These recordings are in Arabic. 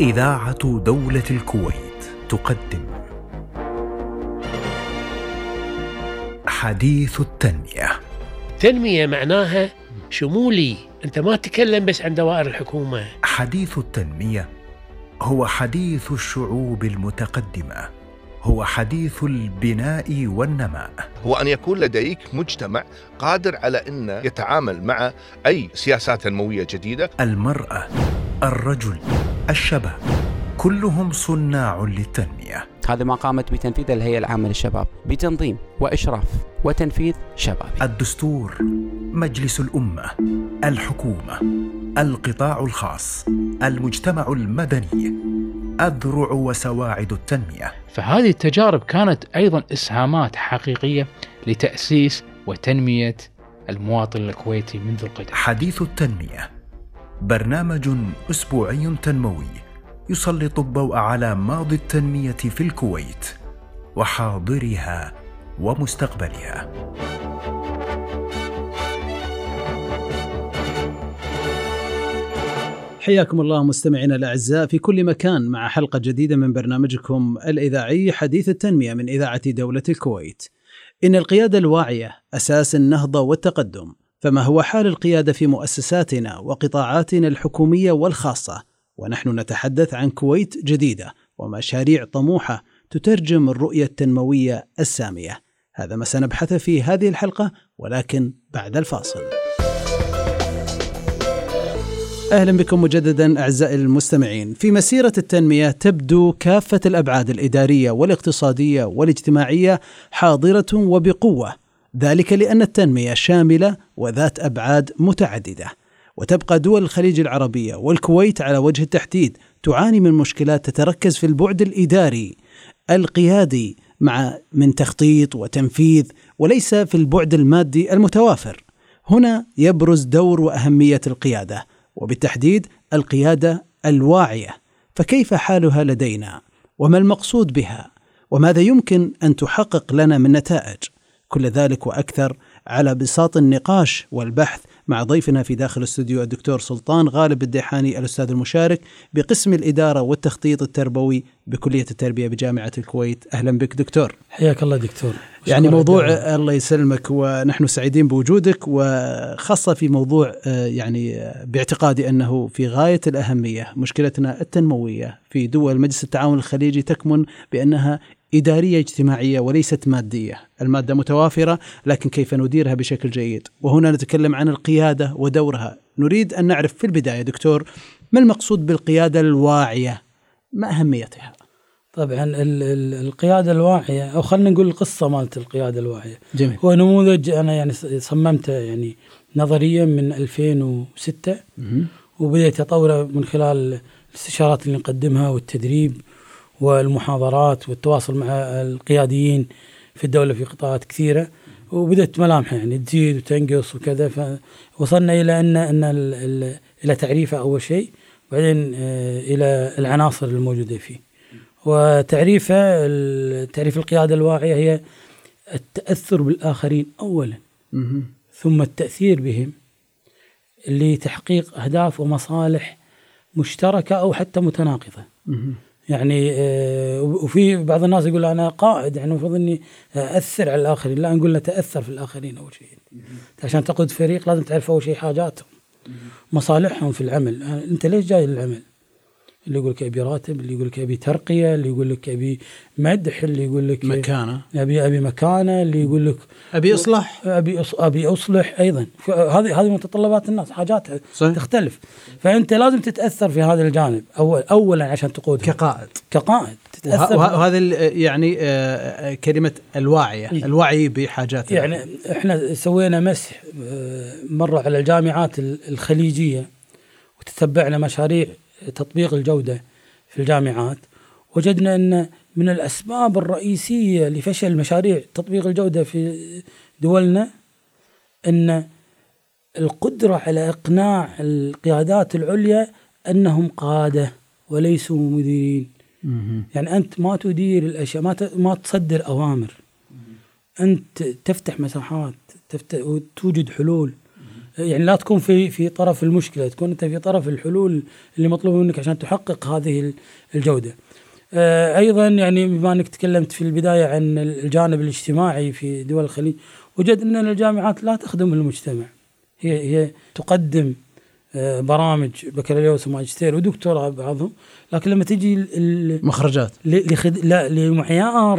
إذاعة دولة الكويت تقدم. حديث التنمية. تنمية معناها شمولي. أنت ما تتكلم بس عن دوائر الحكومة. حديث التنمية هو حديث الشعوب المتقدمة. هو حديث البناء والنماء. هو أن يكون لديك مجتمع قادر على أن يتعامل مع أي سياسات تنموية جديدة. المرأة الرجل. الشباب. كلهم صناع للتنمية. هذا ما قامت بتنفيذه الهيئة العامة للشباب بتنظيم وإشراف وتنفيذ شبابي الدستور مجلس الأمة الحكومة القطاع الخاص المجتمع المدني أذرع وسواعد التنمية. فهذه التجارب كانت أيضا إسهامات حقيقية لتأسيس وتنمية المواطن الكويتي منذ القدم. حديث التنمية برنامج أسبوعي تنموي يسلط الضوء على ماضي التنمية في الكويت وحاضرها ومستقبلها حياكم الله مستمعينا الأعزاء في كل مكان مع حلقة جديدة من برنامجكم الإذاعي حديث التنمية من إذاعة دولة الكويت. إن القيادة الواعية أساس النهضة والتقدم، فما هو حال القيادة في مؤسساتنا وقطاعاتنا الحكومية والخاصة؟ ونحن نتحدث عن كويت جديدة ومشاريع طموحة تترجم الرؤية التنموية السامية. هذا ما سنبحث في هذه الحلقة ولكن بعد الفاصل. أهلا بكم مجددا أعزائي المستمعين. في مسيرة التنمية تبدو كافة الأبعاد الإدارية والاقتصادية والاجتماعية حاضرة وبقوة. ذلك لأن التنمية شاملة وذات أبعاد متعددة. وتبقى دول الخليج العربيه والكويت على وجه التحديد تعاني من مشكلات تتركز في البعد الإداري القيادي مع من تخطيط وتنفيذ وليس في البعد المادي المتوافر. هنا يبرز دور وأهمية القيادة. وبالتحديد القيادة الواعية فكيف حالها لدينا وما المقصود بها وماذا يمكن أن تحقق لنا من نتائج كل ذلك وأكثر على بساط النقاش والبحث مع ضيفنا في داخل الاستوديو الدكتور سلطان غالب الديحاني الأستاذ المشارك بقسم الإدارة والتخطيط التربوي بكلية التربية بجامعة الكويت. أهلا بك دكتور. حياك الله دكتور. يعني موضوع للدعوة. الله يسلمك ونحن سعيدين بوجودك وخاصة في موضوع آه، يعني آه، باعتقادي أنه في غاية الأهمية مشكلتنا التنموية في دول مجلس التعاون الخليجي تكمن بأنها إدارية اجتماعية وليست مادية. المادة متوافرة لكن كيف نديرها بشكل جيد؟ وهنا نتكلم عن القيادة ودورها. نريد أن نعرف في البداية دكتور ما المقصود بالقيادة الواعية؟ ما أهميتها؟ طبعا ال- ال- القيادة الواعية أو خلينا نقول القصة مالت القيادة الواعية. جميل. هو نموذج أنا يعني صممته يعني نظريا من 2006 مهم. وبديت أطوره من خلال الاستشارات اللي نقدمها والتدريب. والمحاضرات والتواصل مع القياديين في الدولة في قطاعات كثيرة وبدت ملامحه يعني تزيد وتنقص وكذا فوصلنا إلى أن أن ال- ال- إلى تعريفه أول شيء بعدين آه، إلى العناصر الموجودة فيه وتعريفه تعريف القيادة الواعيه هي التأثر بالآخرين اولا. ثم التأثير بهم لتحقيق أهداف ومصالح مشتركة أو حتى متناقضة. يعني آه، وفي بعض الناس يقول أنا قائد يعني المفروض إني اثر على الآخرين، لا نقول له تأثر في الآخرين أول شيء. عشان تقود فريق لازم تعرف أول شيء حاجاتهم مصالحهم في العمل، أنت ليش جاي للعمل؟ اللي يقول لك أبي راتب، اللي يقول لك أبي ترقية، اللي يقول لك أبي مدح، اللي يقول لك مكانة. أبي أبي مكانة، اللي يقول لك أبي إصلاح أبي أبي أصلح أيضا. هذه هذه متطلبات الناس حاجاتها صحيح. تختلف. فأنت لازم تتأثر في هذا الجانب أول اولا عشان تقود كقائد. كقائد. تتأثر وه- وهذا يعني آه، آه، كلمة الواعية إيه. الوعي بحاجات يعني إحنا سوينا مسح آه، مرة على الجامعات ال- الخليجية وتتبعنا مشاريع. تطبيق الجودة في الجامعات. وجدنا أن من الأسباب الرئيسية لفشل مشاريع تطبيق الجودة في دولنا أن القدرة على إقناع القيادات العليا أنهم قادة وليسوا مديرين. يعني أنت ما تدير الأشياء ما ما تصدر أوامر. أنت تفتح مساحات تفتح وتوجد حلول. يعني لا تكون في في طرف المشكلة تكون أنت في طرف الحلول اللي مطلوبه منك عشان تحقق هذه الجودة. آه، أيضا يعني بما أنك تكلمت في البداية عن الجانب الاجتماعي في دول الخليج وجد أن الجامعات لا تخدم المجتمع. هي هي تقدم آه، برامج بكالوريوس وماجستير ودكتوراه بعضهم لكن لما تجي مخرجات. لخد... لا لمعيار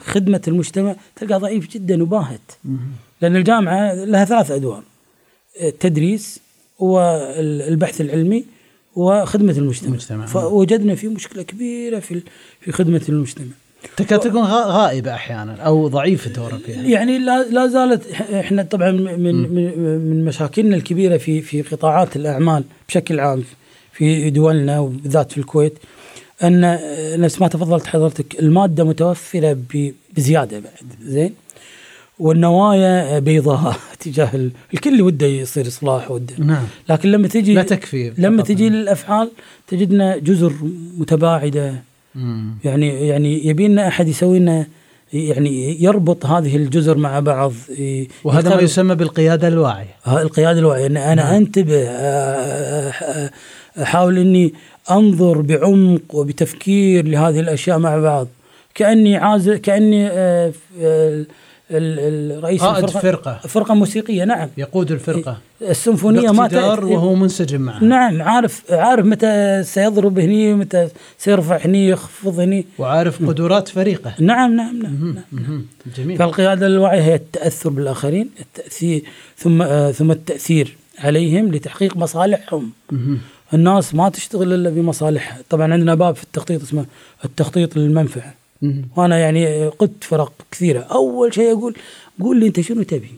خدمة المجتمع تلقى ضعيف جدا وباهت. لأن الجامعة لها ثلاث أدوار. التدريس والبحث العلمي وخدمة المجتمع, المجتمع. فوجدنا في مشكلة كبيرة في في خدمة المجتمع. تكاد تكون غائبة أحيانا أو ضعيفة دورها فيها يعني لا لا زالت إحنا طبعا من من من مشاكلنا الكبيرة في في قطاعات الأعمال بشكل عام في دولنا وبالذات في الكويت ان نفس ما تفضلت حضرتك المادة متوفرة بزيادة بعد. زين؟ والنوايا بيضاء تجاه الكل وده يصير إصلاح وده. نعم. لكن لما تجي لا تكفي لما تجي للأفعال تجدنا جزر متباعدة. مم. يعني يعني يبي لنا أحد يسوي لنا يعني يربط هذه الجزر مع بعض. وهذا ما يسمى بالقيادة الواعية. القيادة الواعية. ان أنا نعم. أنتبه أحاول إني أنظر بعمق وبتفكير لهذه الأشياء مع بعض. كأني عازل كأني الرئيس قائد الفرقة فرقة. فرقة موسيقية نعم. يقود الفرقة. السيمفونية ما وهو منسجم معها. نعم عارف عارف متى سيضرب هني متى سيرفع هني يخفض هني. وعارف قدرات فريقه. نعم نعم نعم, نعم. جميل. فالقيادة الواعية هي التأثر بالآخرين التأثير ثم آه ثم التأثير عليهم لتحقيق مصالحهم. الناس ما تشتغل إلا بمصالحها. طبعا عندنا باب في التخطيط اسمه التخطيط للمنفعة. وأنا يعني قدت فرق كثيرة. أول شيء أقول قول لي أنت شنو تبي؟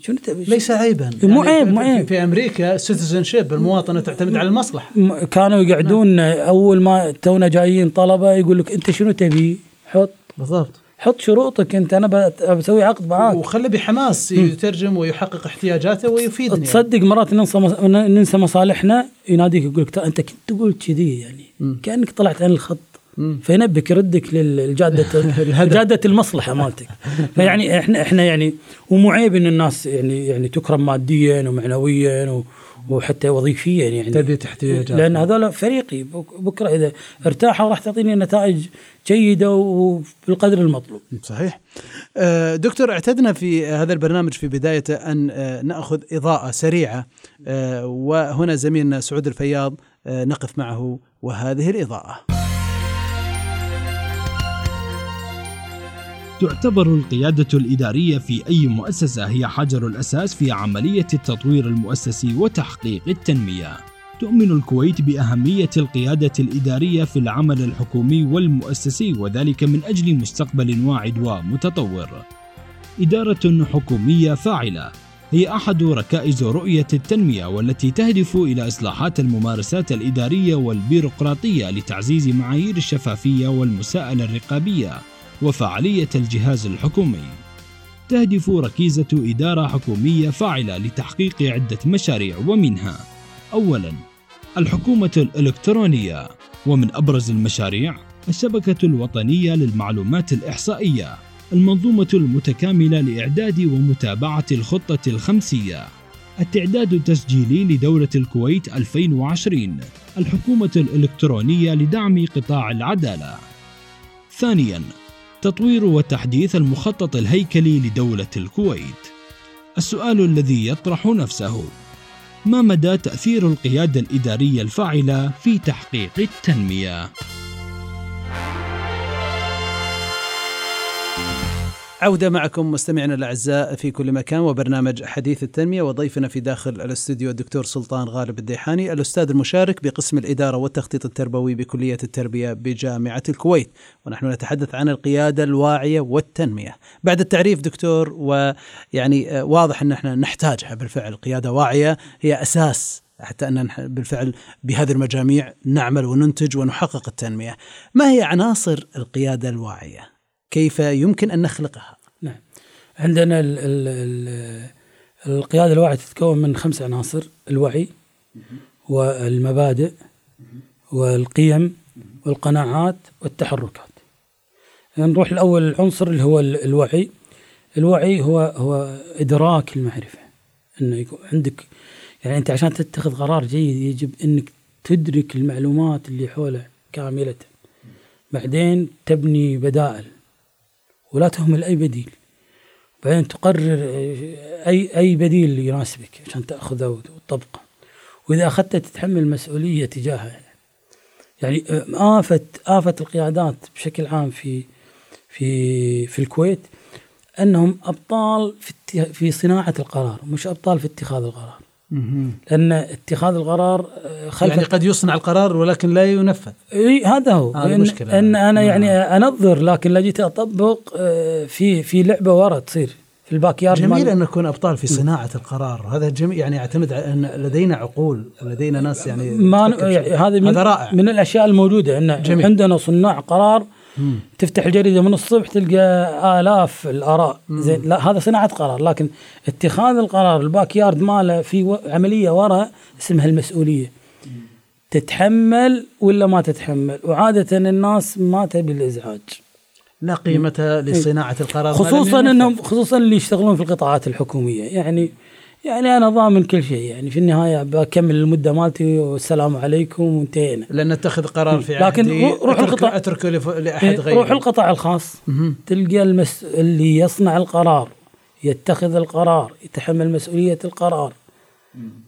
شنو تبي؟ ليس عيبا. مو يعني عيب مو عيب. في أمريكا سيتيزن شيب المواطنة تعتمد على المصلحة. كانوا يقعدون نعم. أول ما تونا جايين طلبة يقول لك أنت شنو تبي؟ حط. بالضبط. حط شروطك أنت أنا بسوي عقد معاك. وخلي بحماس يترجم ويحقق احتياجاته ويفيدني تصدق مرات ننسى ننسى مصالحنا يناديك يقول لك أنت كنت قلت كذي يعني. م. كأنك طلعت عن الخط. فينبك يردك للجاده جادة المصلحة مالتك. فيعني إحنا إحنا يعني ومو عيب إن الناس يعني يعني تكرم ماديا ومعنويا وحتى وظيفيا يعني. تلبيه احتياجات لأن هذول فريقي. بكرة إذا ارتاحوا راح تعطيني نتائج جيدة وبالقدر المطلوب. صحيح. آه، دكتور اعتدنا في هذا البرنامج في بدايته أن آه، نأخذ إضاءة سريعة. آه، وهنا زميلنا سعود الفياض نقف معه وهذه الإضاءة. تعتبر القيادة الإدارية في أي مؤسسة هي حجر الأساس في عملية التطوير المؤسسي وتحقيق التنمية. تؤمن الكويت بأهمية القيادة الإدارية في العمل الحكومي والمؤسسي وذلك من أجل مستقبل واعد ومتطور. إدارة حكومية فاعلة هي أحد ركائز رؤية التنمية والتي تهدف إلى إصلاحات الممارسات الإدارية والبيروقراطية لتعزيز معايير الشفافية والمساءلة الرقابية وفعالية الجهاز الحكومي. تهدف ركيزة إدارة حكومية فاعلة لتحقيق عدة مشاريع ومنها: أولاً الحكومة الإلكترونية، ومن أبرز المشاريع الشبكة الوطنية للمعلومات الإحصائية، المنظومة المتكاملة لإعداد ومتابعة الخطة الخمسية، التعداد التسجيلي لدولة الكويت 2020 الحكومة الإلكترونية لدعم قطاع العدالة. ثانياً تطوير وتحديث المخطط الهيكلي لدولة الكويت. السؤال الذي يطرح نفسه: ما مدى تأثير القيادة الإدارية الفاعلة في تحقيق التنمية؟ عودة معكم مستمعينا الأعزاء في كل مكان وبرنامج حديث التنمية وضيفنا في داخل الاستوديو الدكتور سلطان غالب الديحاني الأستاذ المشارك بقسم الإدارة والتخطيط التربوي بكلية التربية بجامعة الكويت. ونحن نتحدث عن القيادة الواعية والتنمية. بعد التعريف دكتور ويعني واضح أن إحنا نحتاجها بالفعل. قيادة واعية هي أساس حتى أن بالفعل بهذه المجاميع نعمل وننتج ونحقق التنمية. ما هي عناصر القيادة الواعية؟ كيف يمكن أن نخلقها؟ نعم. عندنا ال ال ال القيادة الواعية تتكون من خمس عناصر الوعي والمبادئ والقيم والقناعات والتحركات. نروح الأول العنصر اللي هو الوعي. الوعي هو هو إدراك المعرفة. إنه يكون عندك يعني أنت عشان تتخذ قرار جيد يجب إنك تدرك المعلومات اللي حوله كاملة بعدين تبني بدائل ولا تهمل أي بديل. بعدين تقرر أي أي بديل يناسبك عشان تاخذه وتطبقه وإذا اخذته تتحمل مسؤولية تجاهه يعني آفة آفة القيادات بشكل عام في في في الكويت أنهم أبطال في في صناعة القرار مش أبطال في اتخاذ القرار. لأن اتخاذ القرار خلف يعني قد يصنع القرار ولكن لا ينفذ. إي هذا هو. هذا إن, مشكلة. ان أنا نعم. يعني أنظر لكن لا جيت أطبق آه، في في لعبة ورا تصير في الباك يارد جميل أن نكون أبطال في صناعة القرار. هذا جميل يعني يعتمد على أن لدينا عقول لدينا ناس يعني ما يعني هذا من هذا رائع. من الأشياء الموجودة إن جميل. عندنا صناع قرار مم. تفتح الجريدة من الصبح تلقى آلاف الآراء. زين لا هذا صناعة قرار لكن اتخاذ القرار ال backyard ماله في عملية ورا اسمها المسؤولية. تتحمل ولا ما تتحمل؟ وعادة الناس ما تبي الإزعاج. لا قيمة لصناعة القرار خصوصا. إنهم خصوصا اللي يشتغلون في القطاعات الحكومية. يعني يعني أنا ضامن كل شيء يعني في النهاية بكمل المدة مالتي والسلام عليكم وانتهينا. لأن نتخذ قرار في لكن عهدي رو- روح أترك- القطاع- اتركه لأحد إيه، غيري. روح القطاع الخاص. تلقى المس... اللي يصنع القرار يتخذ القرار يتحمل مسؤولية القرار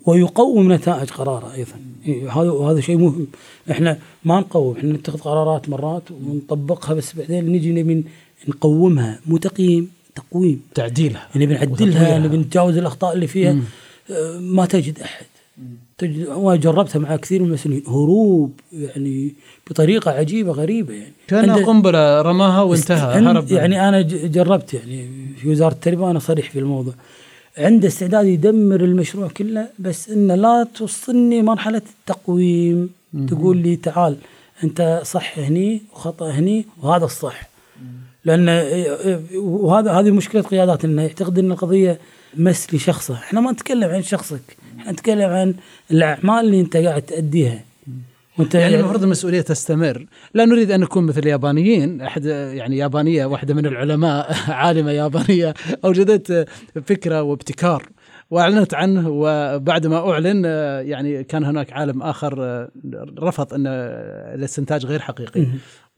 ويقوم نتائج قراره أيضا. إيه، هذا وهذا شيء مهم. إحنا ما نقوم إحنا نتخذ قرارات مرات ونطبقها بس بعدين نجي نبي نقومها. مو تقييم. تقويم تعديلها. يعني نبي نعدلها وتطويرها. نبي نتجاوز الأخطاء اللي فيها. آه، ما تجد أحد. تجد وأنا جربتها مع كثير من المسؤولين هروب يعني بطريقة عجيبة غريبة يعني. كان قنبلة رماها وانتهى هرب يعني أنا جربت يعني في وزارة التربية أنا صريح في الموضوع. عنده استعداد يدمر المشروع كله بس إنه لا توصلني مرحلة التقويم. تقول لي تعال أنت صح هني وخطأ هني وهذا الصح. لأن وهذا هذه مشكلة قيادات انه يعتقد إن القضية مس لشخصه. إحنا ما نتكلم عن شخصك إحنا نتكلم عن الأعمال اللي أنت قاعد تأديها. وأنت يعني المفروض المسؤولية تستمر. لا نريد أن نكون مثل اليابانيين. أحد يعني يابانية واحدة من العلماء عالمة يابانية أوجدت فكرة وابتكار وأعلنت عنه وبعد ما أعلن يعني كان هناك عالم آخر رفض إن الإستنتاج غير حقيقي.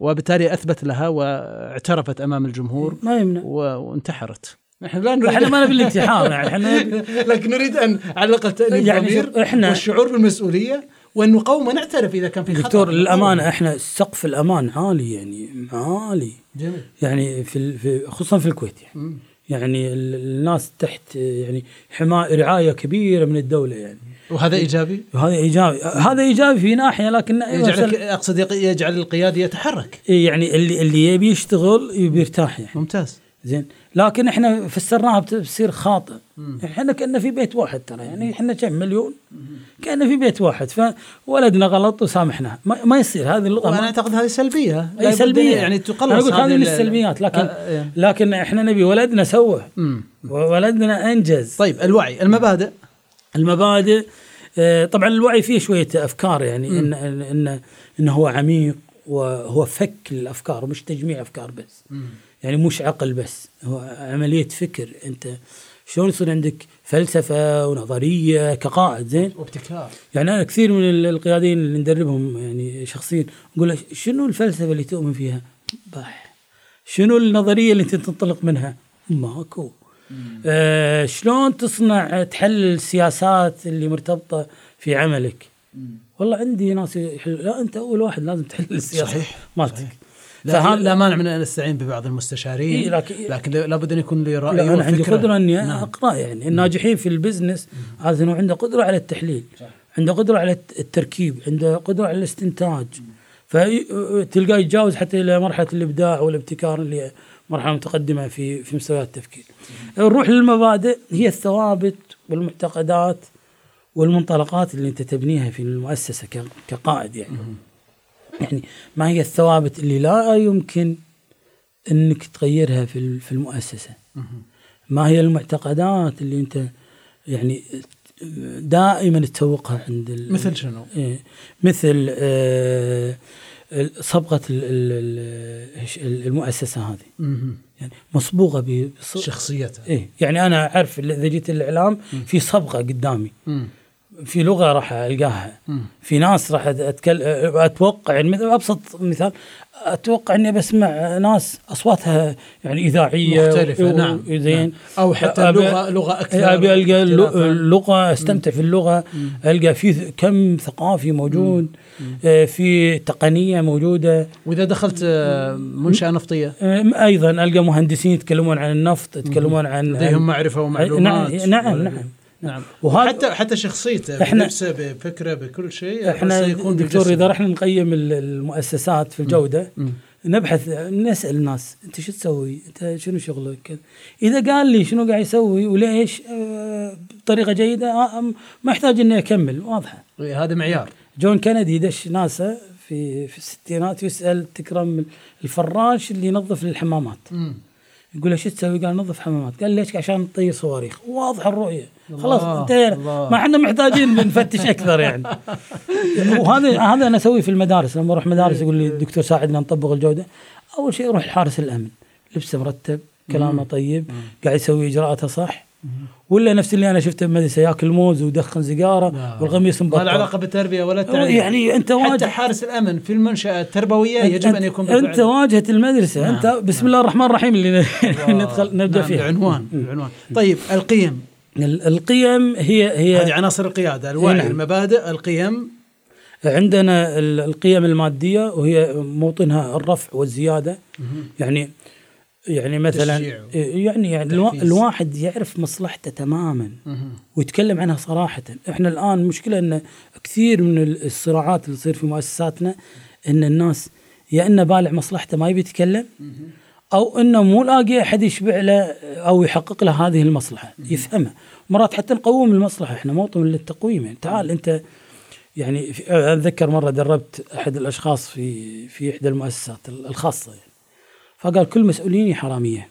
وبالتالي أثبت لها واعترفت أمام الجمهور ما يمنع. وانتحرت. إحنا لا نريد إحنا ما نبي الانتحار. يعني إحنا لكن نريد ان على الأقل تأنيب يعني إحنا- والشعور بالمسؤولية وأن نقوم ونعترف إذا كان في خطأ. دكتور. للأمانة إحنا سقف الأمان عالي يعني عالي. جميل. يعني في ال- في خصوصا في الكويت يعني. يعني ال- الناس تحت يعني حماية رعاية كبيرة من الدولة يعني. وهذا إيجابي؟ وهذا إيجابي. هذا إيجابي في ناحية لكن سل- أقصد يجعل القيادي يتحرك. يعني اللي اللي يبي يشتغل يبي يرتاح يعني. ممتاز. زين. لكن إحنا فسرناها بت- بتصير خاطئ إحنا كنا في بيت واحد ترى يعني إحنا كم مليون؟ كنا في بيت واحد. فولدنا غلط وسامحناه ما, ما يصير. هذه اللغة وأنا ما أعتقد هذه سلبية. أي سلبية. يعني تقلص أنا أقول هذه من ال- السلبيات. لكن آه، إيه. لكن إحنا نبي ولدنا سوى. ولدنا أنجز. طيب الوعي المبادئ. المبادئ آه، طبعا الوعي فيه شوية أفكار يعني ان ان ان إنه هو عميق وهو فك الأفكار مش تجميع أفكار بس. يعني مش عقل بس هو عملية فكر. أنت شلون يصير عندك فلسفة ونظرية كقائد زين؟ وابتكار. يعني أنا كثير من ال- القياديين اللي ندربهم يعني شخصيا نقول له شنو الفلسفة اللي تؤمن فيها؟ بح شنو النظرية اللي أنت تنطلق منها؟ ماكو. آه شلون تصنع تحلل السياسات اللي مرتبطة في عملك؟ والله عندي ناس يحل... لا أنت أول واحد لازم تحلل السياسة صحيح، مالتك صحيح. لا, لا مانع من ان نستعين ببعض المستشارين إيه، لكن- لكن لابد أن يكون لي رأي لا أنا عندي. قدرة أني نعم. أقرأ يعني الناجحين في ال business عاده إنه عنده قدرة على التحليل عنده قدرة على الت- التركيب عنده قدرة على الاستنتاج فتلقاه يتجاوز حتى إلى مرحلة الإبداع والابتكار اللي هي مرحلة متقدمة في في مستويات التفكير. نروح للمبادئ هي الثوابت والمعتقدات والمنطلقات اللي انت تبنيها في المؤسسة ك- كقائد يعني. يعني ما هي الثوابت اللي لا يمكن انك تغيرها في في المؤسسة ما هي المعتقدات اللي انت يعني دائما تسوقها عند مثل شنو؟ إيه، مثل آه صبغة ال- ال- ال- المؤسسة هذه. يعني مصبوغة ب بص- شخصيتها. إيه. يعني أنا أعرف إذا جيت الاعلام في صبغة قدامي. مم. في لغة راح ألقاها. مم. في ناس راح اتكلم أتوقع يعني مثل أبسط مثال أتوقع إني بسمع ناس أصواتها يعني إذاعية مختلفة، و- نعم، زين. نعم. أو حتى أبي- لغه لغة أكثر أبي ألقى. اللغة أستمتع في اللغة. ألقى في كم ثقافي موجود. آه، في تقنية موجودة. وإذا دخلت آه، منشأة نفطية؟ آه، أيضا ألقى مهندسين يتكلمون عن النفط يتكلمون عن لديهم معرفة ومعلومات. نعم نعم نعم. نعم وهذا- وحتى حتى شخصيته بلبسه بفكرة بكل شيء إحنا سيكون دكتور. إذا رحنا نقيم ال- المؤسسات في الجودة مم. نبحث نسأل الناس أنت شو تسوي؟ أنت شنو شغلك؟ إذا قال لي شنو قاعد يسوي وليش آه، بطريقة جيدة آه، ما يحتاج إني أكمل واضحة. إيه، هذا معيار جون كندي دش ناسا في في الستينات يسأل تكرم الفراش اللي ينظف الحمامات مم. يقول له شو تسوي؟ قال نظف حمامات. قال ليش؟ عشان نطير صواريخ. واضحه الرؤية. خلاص انتهينا. ما إحنا محتاجين نفتش أكثر يعني. وهذا هذا أنا أسويه في المدارس. لما أروح مدارس يقول لي الدكتور ساعدنا نطبق الجودة. أول شيء يروح لحارس الأمن. لبسه مرتب كلامه طيب قاعد يسوي إجراءاته صح. ولا نفس اللي أنا شفته بمدرسه ياكل موز ويدخن سيجارة. والقميص ما مبطل. له علاقة بالتربية ولا التعليم. يعني أنت حتى واجه حارس الأمن في المنشأة التربوية يجب أن يكون بالفعل. انت واجهة المدرسة. نعم. أنت بسم الله الرحمن الرحيم اللي ندخل نبدأ نعم، فيها. العنوان العنوان طيب القيم. ال- القيم هي هذه هي عناصر القيادة الوعي نعم. المبادئ القيم. عندنا ال- القيم المادية وهي موطنها الرفع والزيادة. يعني يعني مثلا تشجيع. يعني يعني. الواحد يعرف مصلحته تماما ويتكلم عنها صراحة. إحنا الآن مشكلة إن كثير من ال- الصراعات اللي تصير في مؤسساتنا إن الناس يا إنه بالع مصلحته ما يبي يتكلم أو إنه مو لاقي أحد يشبع له أو يحقق له هذه المصلحة. يفهمها مرات حتى نقوم المصلحة. إحنا موطن للتقويم. يعني تعال أنت يعني أتذكر مرة دربت أحد الأشخاص في في إحدى المؤسسات الخاصة. يعني فقال كل مسؤوليني حرامية.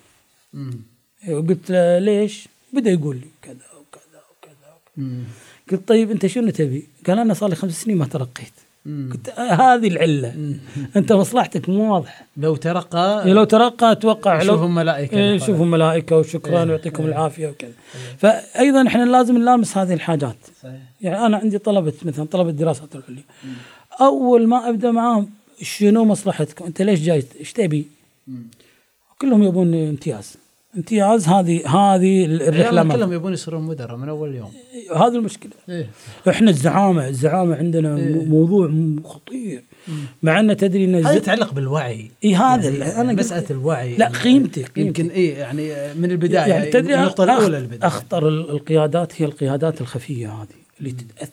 وقلت له ليش؟ بدأ يقول لي كذا وكذا وكذا, وكذا. قلت طيب أنت شنو تبي؟ قال أنا صار لي خمس سنين ما ترقيت. قلت هذه العلة. أنت مصلحتك مو واضحة. لو ترقى لو ترقى أتوقع يشوفهم ملائكة إيه، يشوفوا ملائكة وشكرا ويعطيكم العافية وكذا. فايضا إحنا لازم نلامس هذه الحاجات. يعني أنا عندي طلبة مثلا طلبة الدراسات العليا أول ما أبدأ معاهم شنو مصلحتكم؟ أنت ليش جاي؟ إيش تبي؟ كلهم يبون امتياز. امتياز هذه هذه الرحلة ما- كلهم يبون يصيرون مدراء من أول يوم. هذه المشكلة. إيه. إحنا الزعامه الزعامة عندنا م- موضوع خطير. مع ان تدري ان هذا. يتعلق بالوعي. اي هذا يعني أنا مسألة الوعي لا قيمتي قيمتي يمكن إيه يعني من البداية يعني تدري النقطة أخ- الاولى للبدايه أخطر ال- القيادات هي القيادات الخفية هذه اللي تتأثر.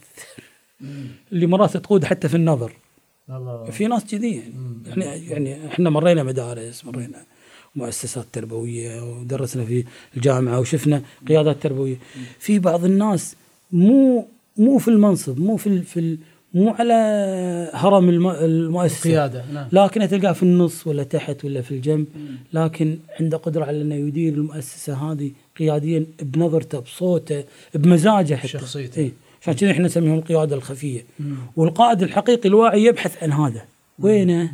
اللي مرات تقود حتى في النظر. الله. في ناس كذي يعني. يعني يعني إحنا مرينا مدارس مرينا مؤسسات تربوية ودرسنا في الجامعة وشفنا قيادات تربوية. في بعض الناس مو مو في المنصب مو في ال- في ال- مو على هرم الم- المؤسسة. قياده نعم. لكن تلقاه في النص ولا تحت ولا في الجنب. لكن عنده قدرة على أنه يدير المؤسسة هذه قياديا بنظرته بصوته بمزاجه حتى. شخصيته. إيه. عشان كذا إحنا نسميهم؟ القيادة الخفية. والقائد الحقيقي الواعي يبحث عن هذا. وينه؟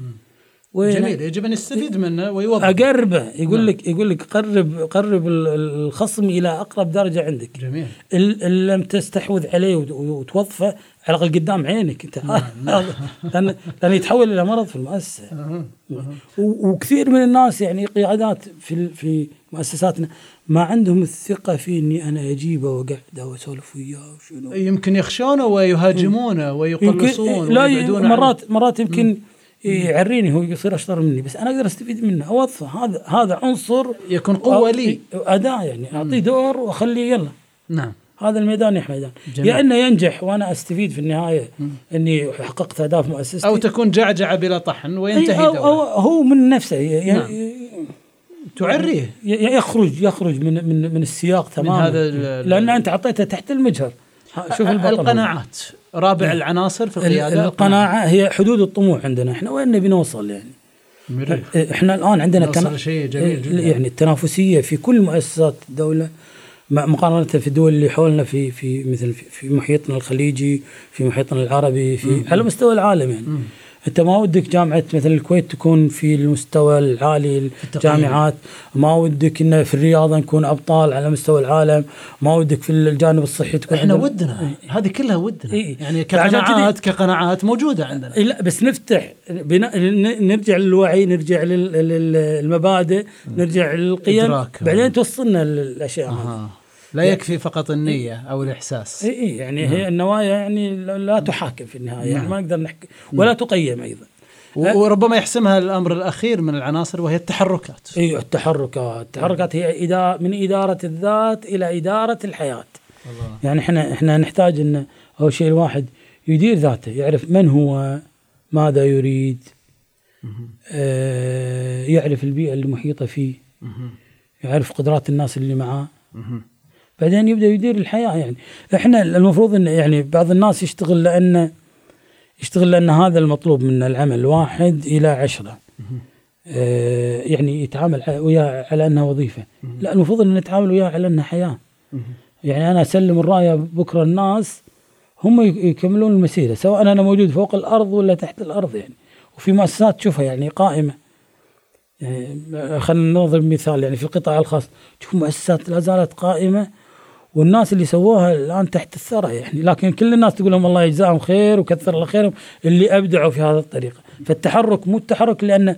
وينه؟ جميل. يجب أن يستفيد منه ويوظف أقربه. يقول لك يقول لك قرب قرب ال- ال- الخصم إلى أقرب درجة عندك. جميل. إن لم تستحوذ عليه وت- وتوظفه على الأقل قدام عينك أنت. لأن لأن يتحول إلى مرض في المؤسسة. وكثير من الناس يعني قيادات في في مؤسساتنا ما عندهم الثقة في إني أنا أجيبه وأقعده وأسولف وياه وشنو. يمكن يخشونه ويهاجمونه ويقلصون لا. مرات مرات يمكن يعريني هو يصير أشطر مني بس أنا أقدر أستفيد منه. أوظفه. هذا هذا عنصر يكون قوة لي. أداة يعني. أعطيه دور وأخليه يلا. نعم. هذا الميدان يا ميدان جميل. يا انه ينجح وأنا أستفيد في النهاية إني حققت أهداف مؤسستي. أو تكون جعجعة بلا طحن وينتهي أو, أو هو من نفسه نعم. تعريه. يخرج يخرج من من من السياق تماما. هذا ال- لأن أنت أعطيته تحت المجهر. شوف القناعات. رابع العناصر في ال- القيادة القناعة. هي حدود الطموح عندنا. إحنا وين نبي نوصل يعني؟ مريح. إحنا الآن عندنا تنا- لشيء جميل جدا. يعني التنافسية في كل مؤسسات الدولة مقارنة في الدول اللي حولنا في في مثل في, محيطنا الخليجي في محيطنا العربي في على مستوى العالم يعني. انت ما ودك جامعة مثلا الكويت تكون في المستوى العالي الجامعات ما ودك انه في الرياضة نكون أبطال على مستوى العالم ما ودك في الجانب الصحي تكون إحنا عندنا- ودنا هذه كلها ودنا. إيه. يعني كقناعات كقناعات موجودة عندنا. لا بس نفتح بناء ن- نرجع للوعي نرجع لل- لل- للمبادئ نرجع للقيم إدراك. بعدين توصلنا للأشياء هذه. لا يكفي فقط النية أو الإحساس. اي إي يعني هي النوايا يعني لا تحاكم في النهاية يعني ما نقدر نحكي ولا تقيم أيضا. و- وربما يحسمها الأمر الأخير من العناصر وهي التحركات. اي التحركات. التحركات هي إدارة من إدارة الذات إلى إدارة الحياة. الله. يعني إحنا إحنا نحتاج إن أول شيء الواحد يدير ذاته يعرف من هو ماذا يريد آه يعرف البيئة المحيطة فيه يعرف قدرات الناس اللي معاه. بعدين يبدأ يدير الحياة يعني. إحنا المفروض إن يعني بعض الناس يشتغل لأنه يشتغل لأن هذا المطلوب منه العمل واحد إلى عشرة. آه يعني يتعامل وياه على أنها وظيفة. لا المفروض إن نتعامل وياه على أنها حياة. يعني أنا أسلم الرايه بكرة الناس هم يك- يكملون المسيرة سواء أنا موجود فوق الأرض ولا تحت الأرض يعني. وفي مؤسسات تشوفها يعني قائمة. يعني خلينا نضرب مثال يعني في القطاع الخاص. تشوف مؤسسات لا زالت قائمة والناس اللي سووها الآن تحت الثرى يعني. لكن كل الناس تقول لهم الله يجزاهم خير وكثر الله خيرهم اللي أبدعوا في هذه الطريقة. فالتحرك مو التحرك لأن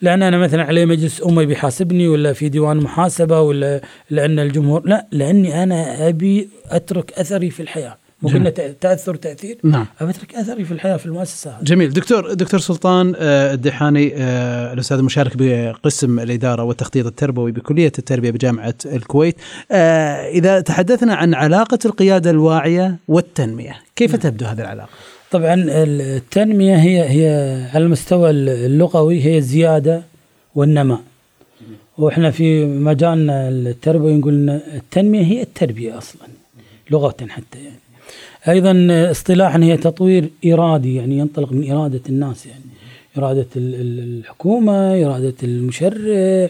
لأن أنا مثلا علي مجلس امي بيحاسبني ولا في ديوان محاسبة ولا لأن الجمهور لا لأني أنا أبي أترك أثري في الحياة. تأ- تأثر تأثير. نعم. أبي أترك أثري في الحياة في المؤسسة هذه. جميل. دكتور دكتور سلطان آه، الدحاني آه، الأستاذ المشارك بقسم الإدارة والتخطيط التربوي بكلية التربية بجامعة الكويت. آه، إذا تحدثنا عن علاقة القيادة الواعية والتنمية كيف تبدو هذه العلاقة؟ طبعا التنمية هي هي على المستوى اللغوي هي الزيادة والنماء. وإحنا في مجالنا التربوي نقول التنمية هي التربية أصلا لغه حتى يعني. أيضا اصطلاحا هي تطوير إرادي يعني ينطلق من إرادة الناس يعني إرادة ال- ال- الحكومة إرادة المشرع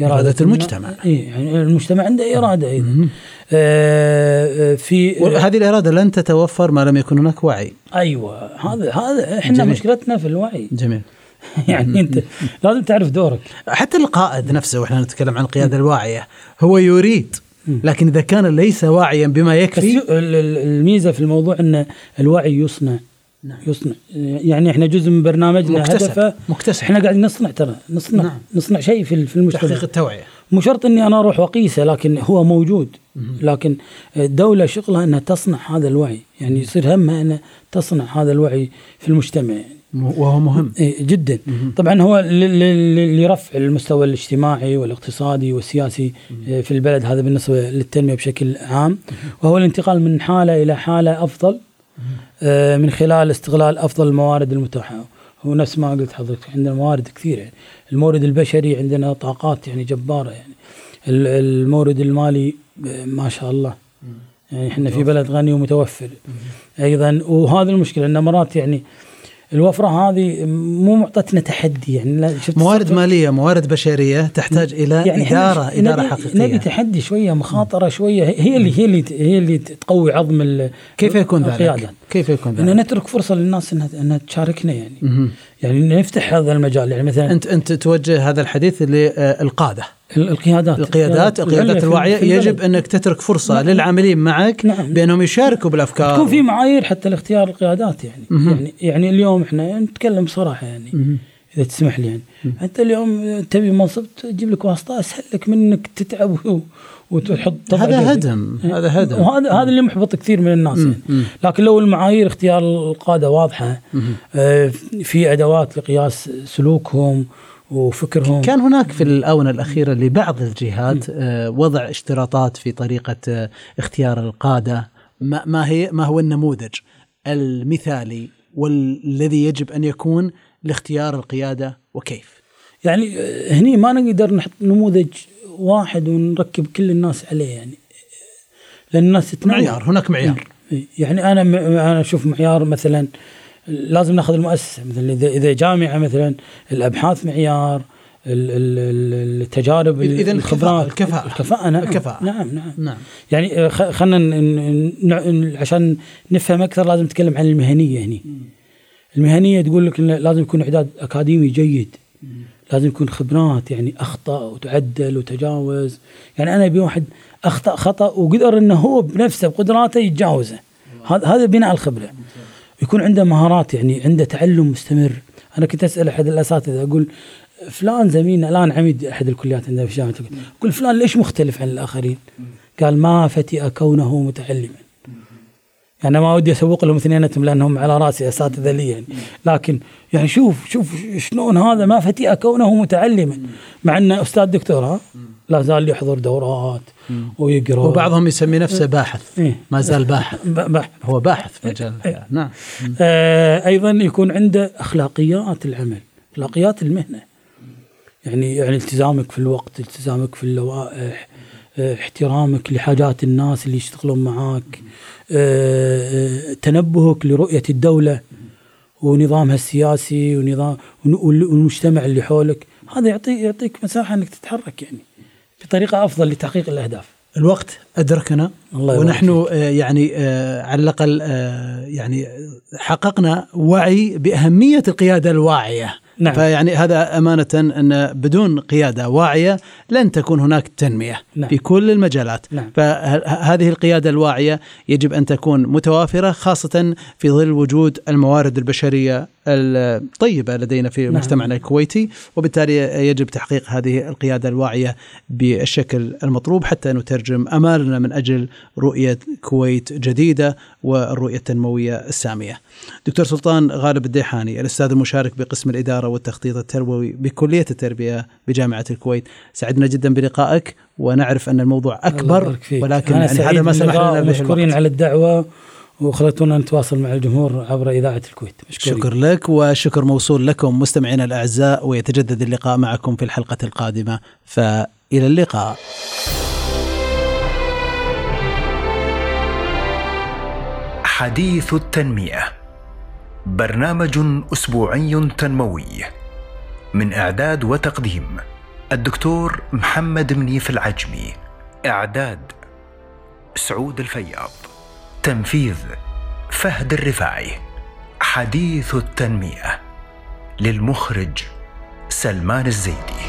إرادة المجتمع. اي يعني المجتمع عنده إرادة أيضا. آه، آه، في وهذه الإرادة لن تتوفر ما لم يكن هناك وعي. أيوه هذا هذا إحنا جميل. مشكلتنا في الوعي. جميل. يعني أنت لازم تعرف دورك. حتى القائد نفسه وإحنا نتكلم عن القياده الواعيه هو يريد لكن إذا كان ليس واعيا بما يكفي الميزة في الموضوع إن الوعي يصنع. يصنع. يعني إحنا جزء من برنامجنا مكتسب. هدفه مكتسب. إحنا قاعدين نصنع ترى. نصنع. نعم. نصنع شيء في في المجتمع. تحقيق التوعية. مو شرط إني أنا أروح واقيسه لكن هو موجود. لكن الدولة شغلها إنها تصنع هذا الوعي. يعني يصير همها إنها تصنع هذا الوعي في المجتمع. يعني وهو مهم. إيه جدا. طبعا هو لرفع المستوى الاجتماعي والاقتصادي والسياسي آه، في البلد هذا بالنسبة للتنمية بشكل عام. وهو الانتقال من حالة إلى حالة أفضل آه، من خلال استغلال أفضل الموارد المتاحة. هو نفس ما قلت حضرتك عندنا موارد كثيرة. يعني المورد البشري عندنا طاقات يعني جبارة يعني ال- المورد المالي آه، ما شاء الله. يعني إحنا في بلد غني ومتوفر. أيضا وهذا المشكلة إن مرات يعني الوفرة هذه مو معطتنا تحدي يعني شفت موارد؟ مالية موارد بشرية تحتاج إلى يعني إدارة إدارة نبي- حقيقية نبي تحدي شوية مخاطرة شوية هي اللي هي اللي هي اللي تقوي عظم كيف يكون ذلك؟ كيف يكون ان ذلك؟ نترك فرصة للناس انها إنها تشاركنا يعني. يعني نفتح هذا المجال يعني مثلا انت أنت توجه هذا الحديث للقادة ال- القيادات القيادات القيادات الواعيه. يجب أنك تترك فرصة نعم. للعاملين معك نعم. بأنهم يشاركوا بالأفكار تكون في معايير حتى لاختيار القيادات يعني مهم. يعني يعني اليوم إحنا نتكلم بصراحة يعني مهم. إذا تسمح لي يعني أنت اليوم تبي منصب تجيب لك واسطة أسهل لك من إنك تتعب و- وتحط هذا. هدم هذا هدم. وهذا هذا اللي محبط كثير من الناس يعني. مم. لكن لو المعايير اختيار القادة واضحة آه، في أدوات لقياس سلوكهم وفكرهم. كان هناك في الآونة الأخيرة لبعض الجهات آه، وضع اشتراطات في طريقة آه، اختيار القادة. ما ما هي ما هو النموذج المثالي والذي يجب أن يكون لاختيار القيادة وكيف؟ يعني آه، هني ما نقدر نحط نموذج واحد ونركب كل الناس عليه يعني. لأن الناس تتنوع معيار هناك معيار. يعني أنا أنا أشوف معيار مثلا لازم نأخذ المؤسسة مثلا إذا إذا جامعة مثلا الأبحاث معيار ال- ال- ال- التجارب إذا الخبرات الكفاءة. الكفاءة. نعم الكفاءة. نعم نعم. نعم. يعني خلينا عشان نفهم أكثر لازم نتكلم عن المهنية هني. المهنية تقول لك لازم يكون إعداد أكاديمي جيد. لازم يكون خبرات يعني أخطأ وتعدل وتجاوز. يعني أنا ابي واحد أخطأ خطأ وقدر إنه هو بنفسه بقدراته يتجاوزه. هذا هذا بناء الخبرة. يكون عنده مهارات يعني عنده تعلم مستمر. أنا كنت أسأل أحد الأساتذة أقول فلان زميلنا الآن عميد أحد الكليات عندنا في جامعه أقول فلان ليش مختلف عن الآخرين؟ قال ما فتئ كونه متعلما. يعني ما ودي أسوق لهم اثنيناتهم لأنهم على رأسي أساتذة لي يعني. لكن يعني شوف شوف شلون هذا ما فتئ كونه متعلما. مع انه أستاذ دكتور ها؟ لا زال يحضر دورات ويقرأ. وبعضهم يسمي نفسه باحث. إيه. ما زال باحث. ب- بحث هو باحث في مجال. الحياة نعم. آه أيضا يكون عنده أخلاقيات العمل أخلاقيات المهنة. يعني يعني التزامك في الوقت التزامك في اللوائح احترامك لحاجات الناس اللي يشتغلون معاك آه، آه، تنبهك لرؤية الدولة ونظامها السياسي ونظام وال- والمجتمع اللي حولك. هذا يعطي يعطيك مساحة إنك تتحرك يعني بطريقة أفضل لتحقيق الأهداف. الوقت أدركنا الله ونحن آه، يعني آه، على الأقل آه، يعني حققنا وعي بأهمية القيادة الواعية. نعم. فيعني هذا أمانة أن بدون قيادة واعية لن تكون هناك تنمية نعم. في كل المجالات نعم. فهذه القيادة الواعية يجب أن تكون متوافرة خاصة في ظل وجود الموارد البشرية الطيبة لدينا في نعم. مجتمعنا الكويتي وبالتالي يجب تحقيق هذه القيادة الواعية بالشكل المطلوب حتى نترجم أمالنا من أجل رؤية كويت جديدة والرؤية التنموية السامية. دكتور سلطان غالب الديحاني الأستاذ المشارك بقسم الإدارة والتخطيط التربوي بكلية التربية بجامعة الكويت، سعدنا جدا بلقائك ونعرف أن الموضوع فيك. ولكن أنا يعني هذا ما سمح لنا الوقت. على الدعوة وخلتونا نتواصل مع الجمهور عبر إذاعة الكويت مشكورين. شكر لك وشكر موصول لكم مستمعينا الأعزاء ويتجدد اللقاء معكم في الحلقة القادمة فإلى اللقاء. حديث التنمية برنامج أسبوعي تنموي. من إعداد وتقديم الدكتور محمد منيف العجمي. إعداد سعود الفياض. تنفيذ فهد الرفاعي. حديث التنمية للمخرج سلمان الزيدي.